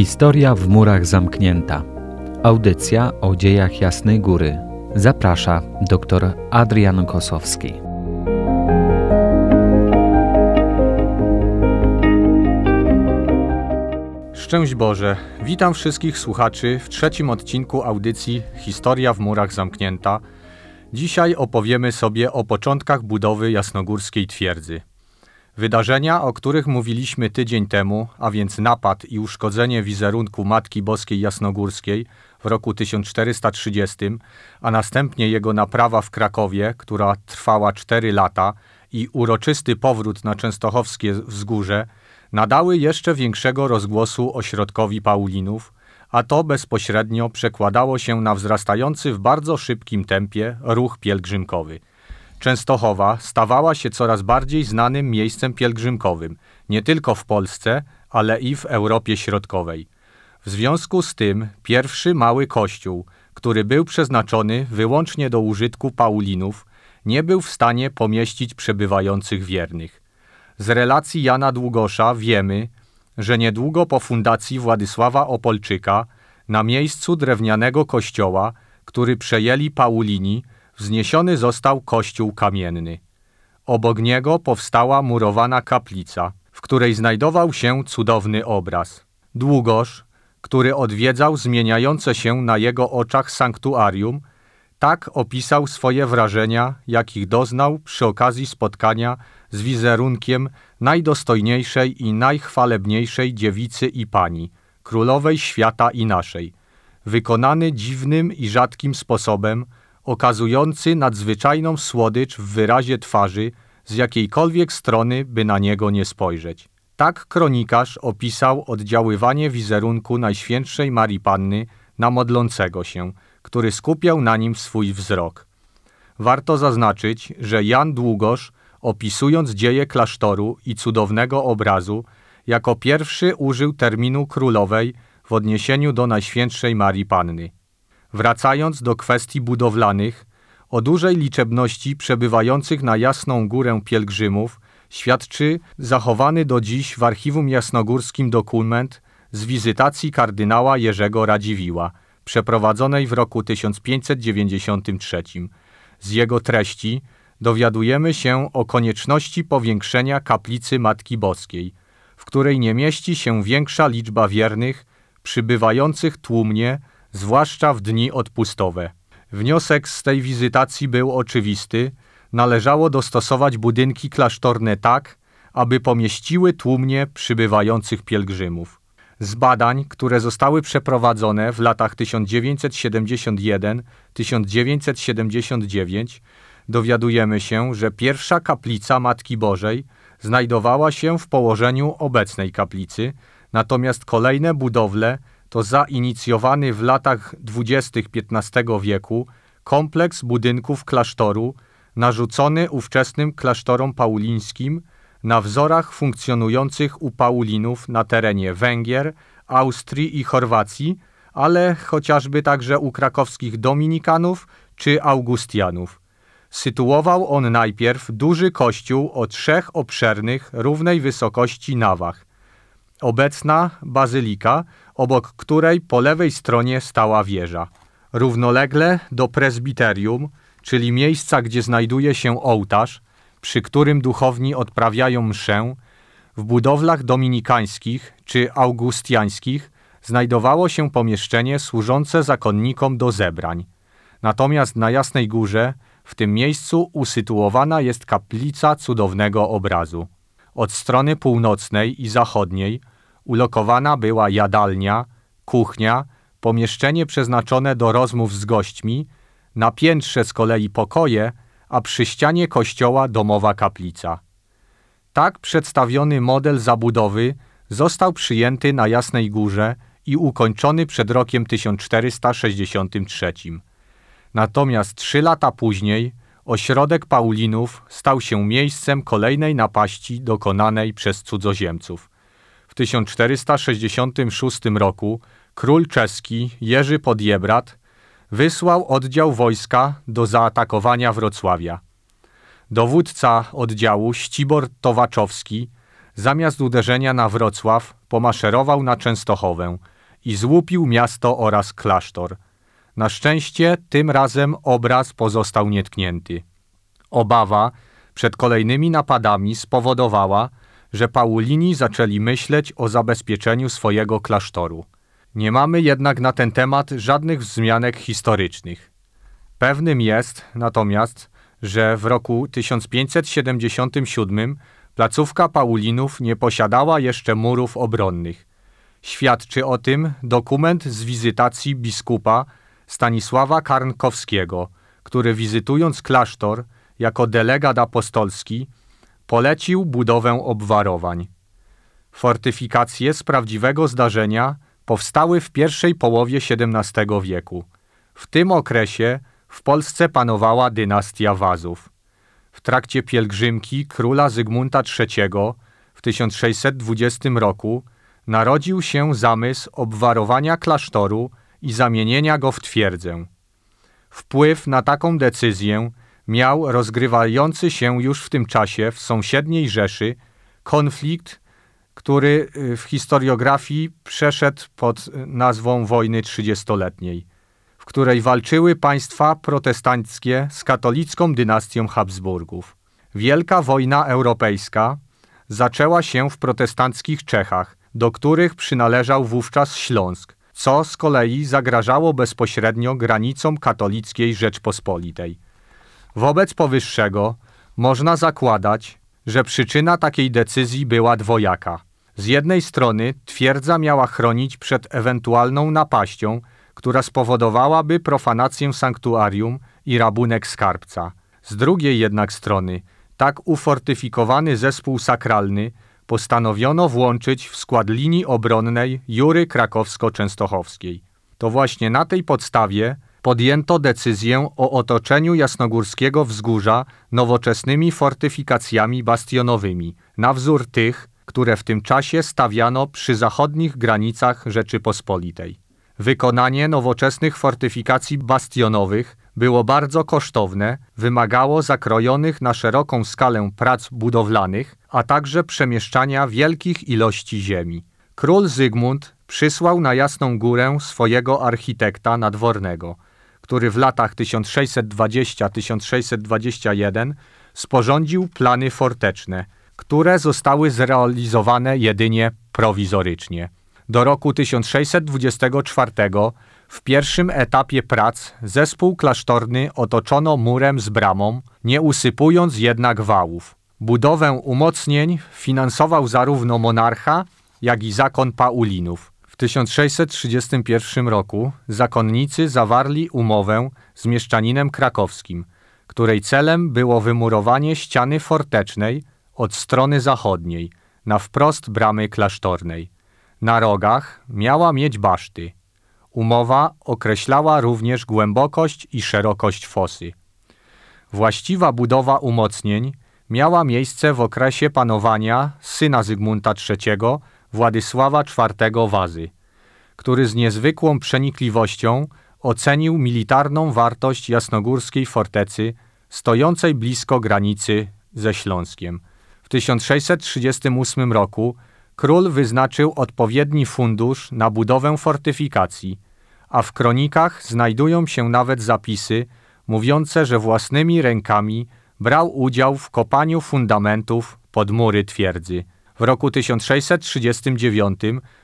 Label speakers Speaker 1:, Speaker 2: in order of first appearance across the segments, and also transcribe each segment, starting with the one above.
Speaker 1: Historia w murach zamknięta. Audycja o dziejach Jasnej Góry. Zaprasza dr Adrian Kosowski.
Speaker 2: Szczęść Boże. Witam wszystkich słuchaczy w trzecim odcinku audycji Historia w murach zamknięta. Dzisiaj opowiemy sobie o początkach budowy jasnogórskiej twierdzy. Wydarzenia, o których mówiliśmy tydzień temu, a więc napad i uszkodzenie wizerunku Matki Boskiej Jasnogórskiej w roku 1430, a następnie jego naprawa w Krakowie, która trwała 4 lata, i uroczysty powrót na częstochowskie wzgórze, nadały jeszcze większego rozgłosu ośrodkowi Paulinów, a to bezpośrednio przekładało się na wzrastający w bardzo szybkim tempie ruch pielgrzymkowy – Częstochowa stawała się coraz bardziej znanym miejscem pielgrzymkowym, nie tylko w Polsce, ale i w Europie Środkowej. W związku z tym pierwszy mały kościół, który był przeznaczony wyłącznie do użytku Paulinów, nie był w stanie pomieścić przebywających wiernych. Z relacji Jana Długosza wiemy, że niedługo po fundacji Władysława Opolczyka na miejscu drewnianego kościoła, który przejęli Paulini, wzniesiony został kościół kamienny. Obok niego powstała murowana kaplica, w której znajdował się cudowny obraz. Długosz, który odwiedzał zmieniające się na jego oczach sanktuarium, tak opisał swoje wrażenia, jakich doznał przy okazji spotkania z wizerunkiem najdostojniejszej i najchwalebniejszej dziewicy i pani, królowej świata i naszej, wykonany dziwnym i rzadkim sposobem, okazujący nadzwyczajną słodycz w wyrazie twarzy, z jakiejkolwiek strony by na niego nie spojrzeć. Tak kronikarz opisał oddziaływanie wizerunku Najświętszej Marii Panny na modlącego się, który skupiał na nim swój wzrok. Warto zaznaczyć, że Jan Długosz, opisując dzieje klasztoru i cudownego obrazu, jako pierwszy użył terminu królowej w odniesieniu do Najświętszej Marii Panny. Wracając do kwestii budowlanych, o dużej liczebności przebywających na Jasną Górę pielgrzymów świadczy zachowany do dziś w Archiwum Jasnogórskim dokument z wizytacji kardynała Jerzego Radziwiła, przeprowadzonej w roku 1593. Z jego treści dowiadujemy się o konieczności powiększenia kaplicy Matki Boskiej, w której nie mieści się większa liczba wiernych, przybywających tłumnie zwłaszcza w dni odpustowe. Wniosek z tej wizytacji był oczywisty. Należało dostosować budynki klasztorne tak, aby pomieściły tłumnie przybywających pielgrzymów. Z badań, które zostały przeprowadzone w latach 1971-1979, dowiadujemy się, że pierwsza kaplica Matki Bożej znajdowała się w położeniu obecnej kaplicy, natomiast kolejne budowle to zainicjowany w latach dwudziestych XV wieku kompleks budynków klasztoru narzucony ówczesnym klasztorom paulińskim na wzorach funkcjonujących u Paulinów na terenie Węgier, Austrii i Chorwacji, ale chociażby także u krakowskich Dominikanów czy Augustianów. Sytuował on najpierw duży kościół o trzech obszernych, równej wysokości nawach. Obecna bazylika obok której po lewej stronie stała wieża. Równolegle do prezbiterium, czyli miejsca, gdzie znajduje się ołtarz, przy którym duchowni odprawiają mszę, w budowlach dominikańskich czy augustiańskich znajdowało się pomieszczenie służące zakonnikom do zebrań. Natomiast na Jasnej Górze, w tym miejscu usytuowana jest kaplica cudownego obrazu. Od strony północnej i zachodniej ulokowana była jadalnia, kuchnia, pomieszczenie przeznaczone do rozmów z gośćmi, na piętrze z kolei pokoje, a przy ścianie kościoła domowa kaplica. Tak przedstawiony model zabudowy został przyjęty na Jasnej Górze i ukończony przed rokiem 1463. Natomiast trzy lata później ośrodek Paulinów stał się miejscem kolejnej napaści dokonanej przez cudzoziemców. W 1466 roku król czeski Jerzy Podjebrat wysłał oddział wojska do zaatakowania Wrocławia. Dowódca oddziału Ścibor Towaczowski zamiast uderzenia na Wrocław pomaszerował na Częstochowę i złupił miasto oraz klasztor. Na szczęście tym razem obraz pozostał nietknięty. Obawa przed kolejnymi napadami spowodowała, że Paulini zaczęli myśleć o zabezpieczeniu swojego klasztoru. Nie mamy jednak na ten temat żadnych wzmianek historycznych. Pewnym jest natomiast, że w roku 1577 placówka Paulinów nie posiadała jeszcze murów obronnych. Świadczy o tym dokument z wizytacji biskupa Stanisława Karnkowskiego, który wizytując klasztor jako delegat apostolski polecił budowę obwarowań. Fortyfikacje z prawdziwego zdarzenia powstały w pierwszej połowie XVII wieku. W tym okresie w Polsce panowała dynastia Wazów. W trakcie pielgrzymki króla Zygmunta III w 1620 roku narodził się zamysł obwarowania klasztoru i zamienienia go w twierdzę. Wpływ na taką decyzję miał rozgrywający się już w tym czasie w sąsiedniej Rzeszy konflikt, który y, w historiografii przeszedł pod nazwą wojny trzydziestoletniej, w której walczyły państwa protestanckie z katolicką dynastią Habsburgów. Wielka wojna europejska zaczęła się w protestanckich Czechach, do których przynależał wówczas Śląsk, co z kolei zagrażało bezpośrednio granicom katolickiej Rzeczpospolitej. Wobec powyższego można zakładać, że przyczyna takiej decyzji była dwojaka. Z jednej strony twierdza miała chronić przed ewentualną napaścią, która spowodowałaby profanację sanktuarium i rabunek skarbca. Z drugiej jednak strony tak ufortyfikowany zespół sakralny postanowiono włączyć w skład linii obronnej Jury Krakowsko-Częstochowskiej. To właśnie na tej podstawie podjęto decyzję o otoczeniu jasnogórskiego wzgórza nowoczesnymi fortyfikacjami bastionowymi, na wzór tych, które w tym czasie stawiano przy zachodnich granicach Rzeczypospolitej. Wykonanie nowoczesnych fortyfikacji bastionowych było bardzo kosztowne, wymagało zakrojonych na szeroką skalę prac budowlanych, a także przemieszczania wielkich ilości ziemi. Król Zygmunt przysłał na Jasną Górę swojego architekta nadwornego, który w latach 1620-1621 sporządził plany forteczne, które zostały zrealizowane jedynie prowizorycznie. Do roku 1624 w pierwszym etapie prac zespół klasztorny otoczono murem z bramą, nie usypując jednak wałów. Budowę umocnień finansował zarówno monarcha, jak i zakon Paulinów. W 1631 roku zakonnicy zawarli umowę z mieszczaninem krakowskim, której celem było wymurowanie ściany fortecznej od strony zachodniej, na wprost bramy klasztornej. Na rogach miała mieć baszty. Umowa określała również głębokość i szerokość fosy. Właściwa budowa umocnień miała miejsce w okresie panowania syna Zygmunta III, Władysława IV Wazy, który z niezwykłą przenikliwością ocenił militarną wartość jasnogórskiej fortecy stojącej blisko granicy ze Śląskiem. W 1638 roku król wyznaczył odpowiedni fundusz na budowę fortyfikacji, a w kronikach znajdują się nawet zapisy mówiące, że własnymi rękami brał udział w kopaniu fundamentów pod mury twierdzy. W roku 1639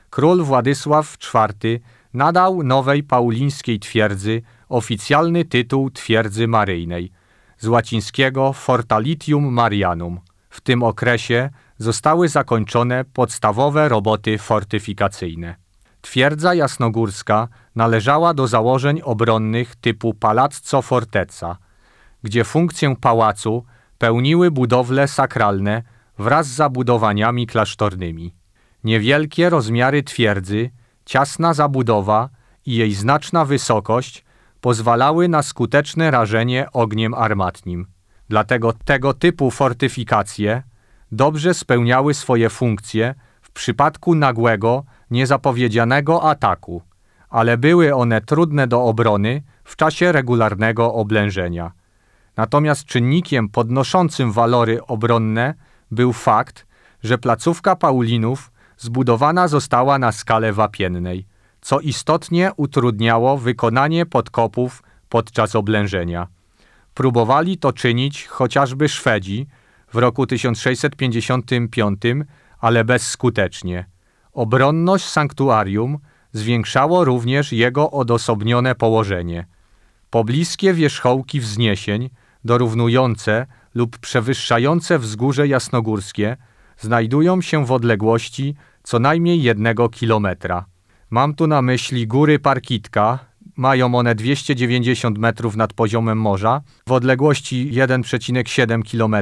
Speaker 2: król Władysław IV nadał nowej paulińskiej twierdzy oficjalny tytuł twierdzy maryjnej, z łacińskiego Fortalitium Marianum. W tym okresie zostały zakończone podstawowe roboty fortyfikacyjne. Twierdza jasnogórska należała do założeń obronnych typu Palazzo Fortezza, gdzie funkcję pałacu pełniły budowle sakralne wraz z zabudowaniami klasztornymi. Niewielkie rozmiary twierdzy, ciasna zabudowa i jej znaczna wysokość pozwalały na skuteczne rażenie ogniem armatnim. Dlatego tego typu fortyfikacje dobrze spełniały swoje funkcje w przypadku nagłego, niezapowiedzianego ataku, ale były one trudne do obrony w czasie regularnego oblężenia. Natomiast czynnikiem podnoszącym walory obronne był fakt, że placówka Paulinów zbudowana została na skalę wapiennej, co istotnie utrudniało wykonanie podkopów podczas oblężenia. Próbowali to czynić chociażby Szwedzi w roku 1655, ale bezskutecznie. Obronność sanktuarium zwiększało również jego odosobnione położenie. Pobliskie wierzchołki wzniesień, dorównujące lub przewyższające wzgórze jasnogórskie, znajdują się w odległości co najmniej jednego kilometra. Mam tu na myśli góry Parkitka, mają one 290 metrów nad poziomem morza, w odległości 1,7 km,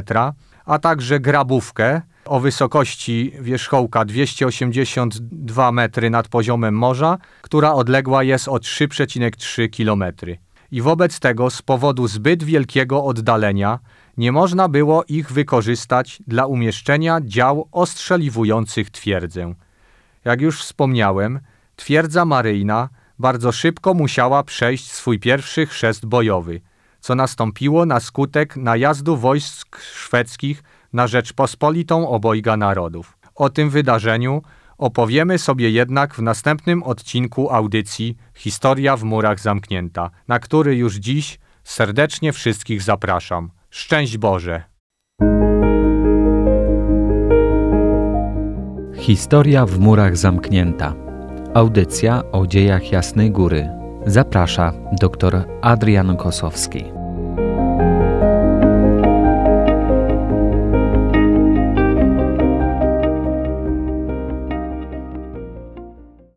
Speaker 2: a także Grabówkę o wysokości wierzchołka 282 metry nad poziomem morza, która odległa jest o 3,3 km. I wobec tego z powodu zbyt wielkiego oddalenia nie można było ich wykorzystać dla umieszczenia dział ostrzeliwujących twierdzę. Jak już wspomniałem, twierdza maryjna bardzo szybko musiała przejść swój pierwszy chrzest bojowy, co nastąpiło na skutek najazdu wojsk szwedzkich na Rzeczpospolitą obojga narodów. O tym wydarzeniu opowiemy sobie jednak w następnym odcinku audycji Historia w murach zamknięta, na który już dziś serdecznie wszystkich zapraszam. Szczęść Boże!
Speaker 1: Historia w murach zamknięta. Audycja o dziejach Jasnej Góry. Zaprasza dr Adrian Kosowski.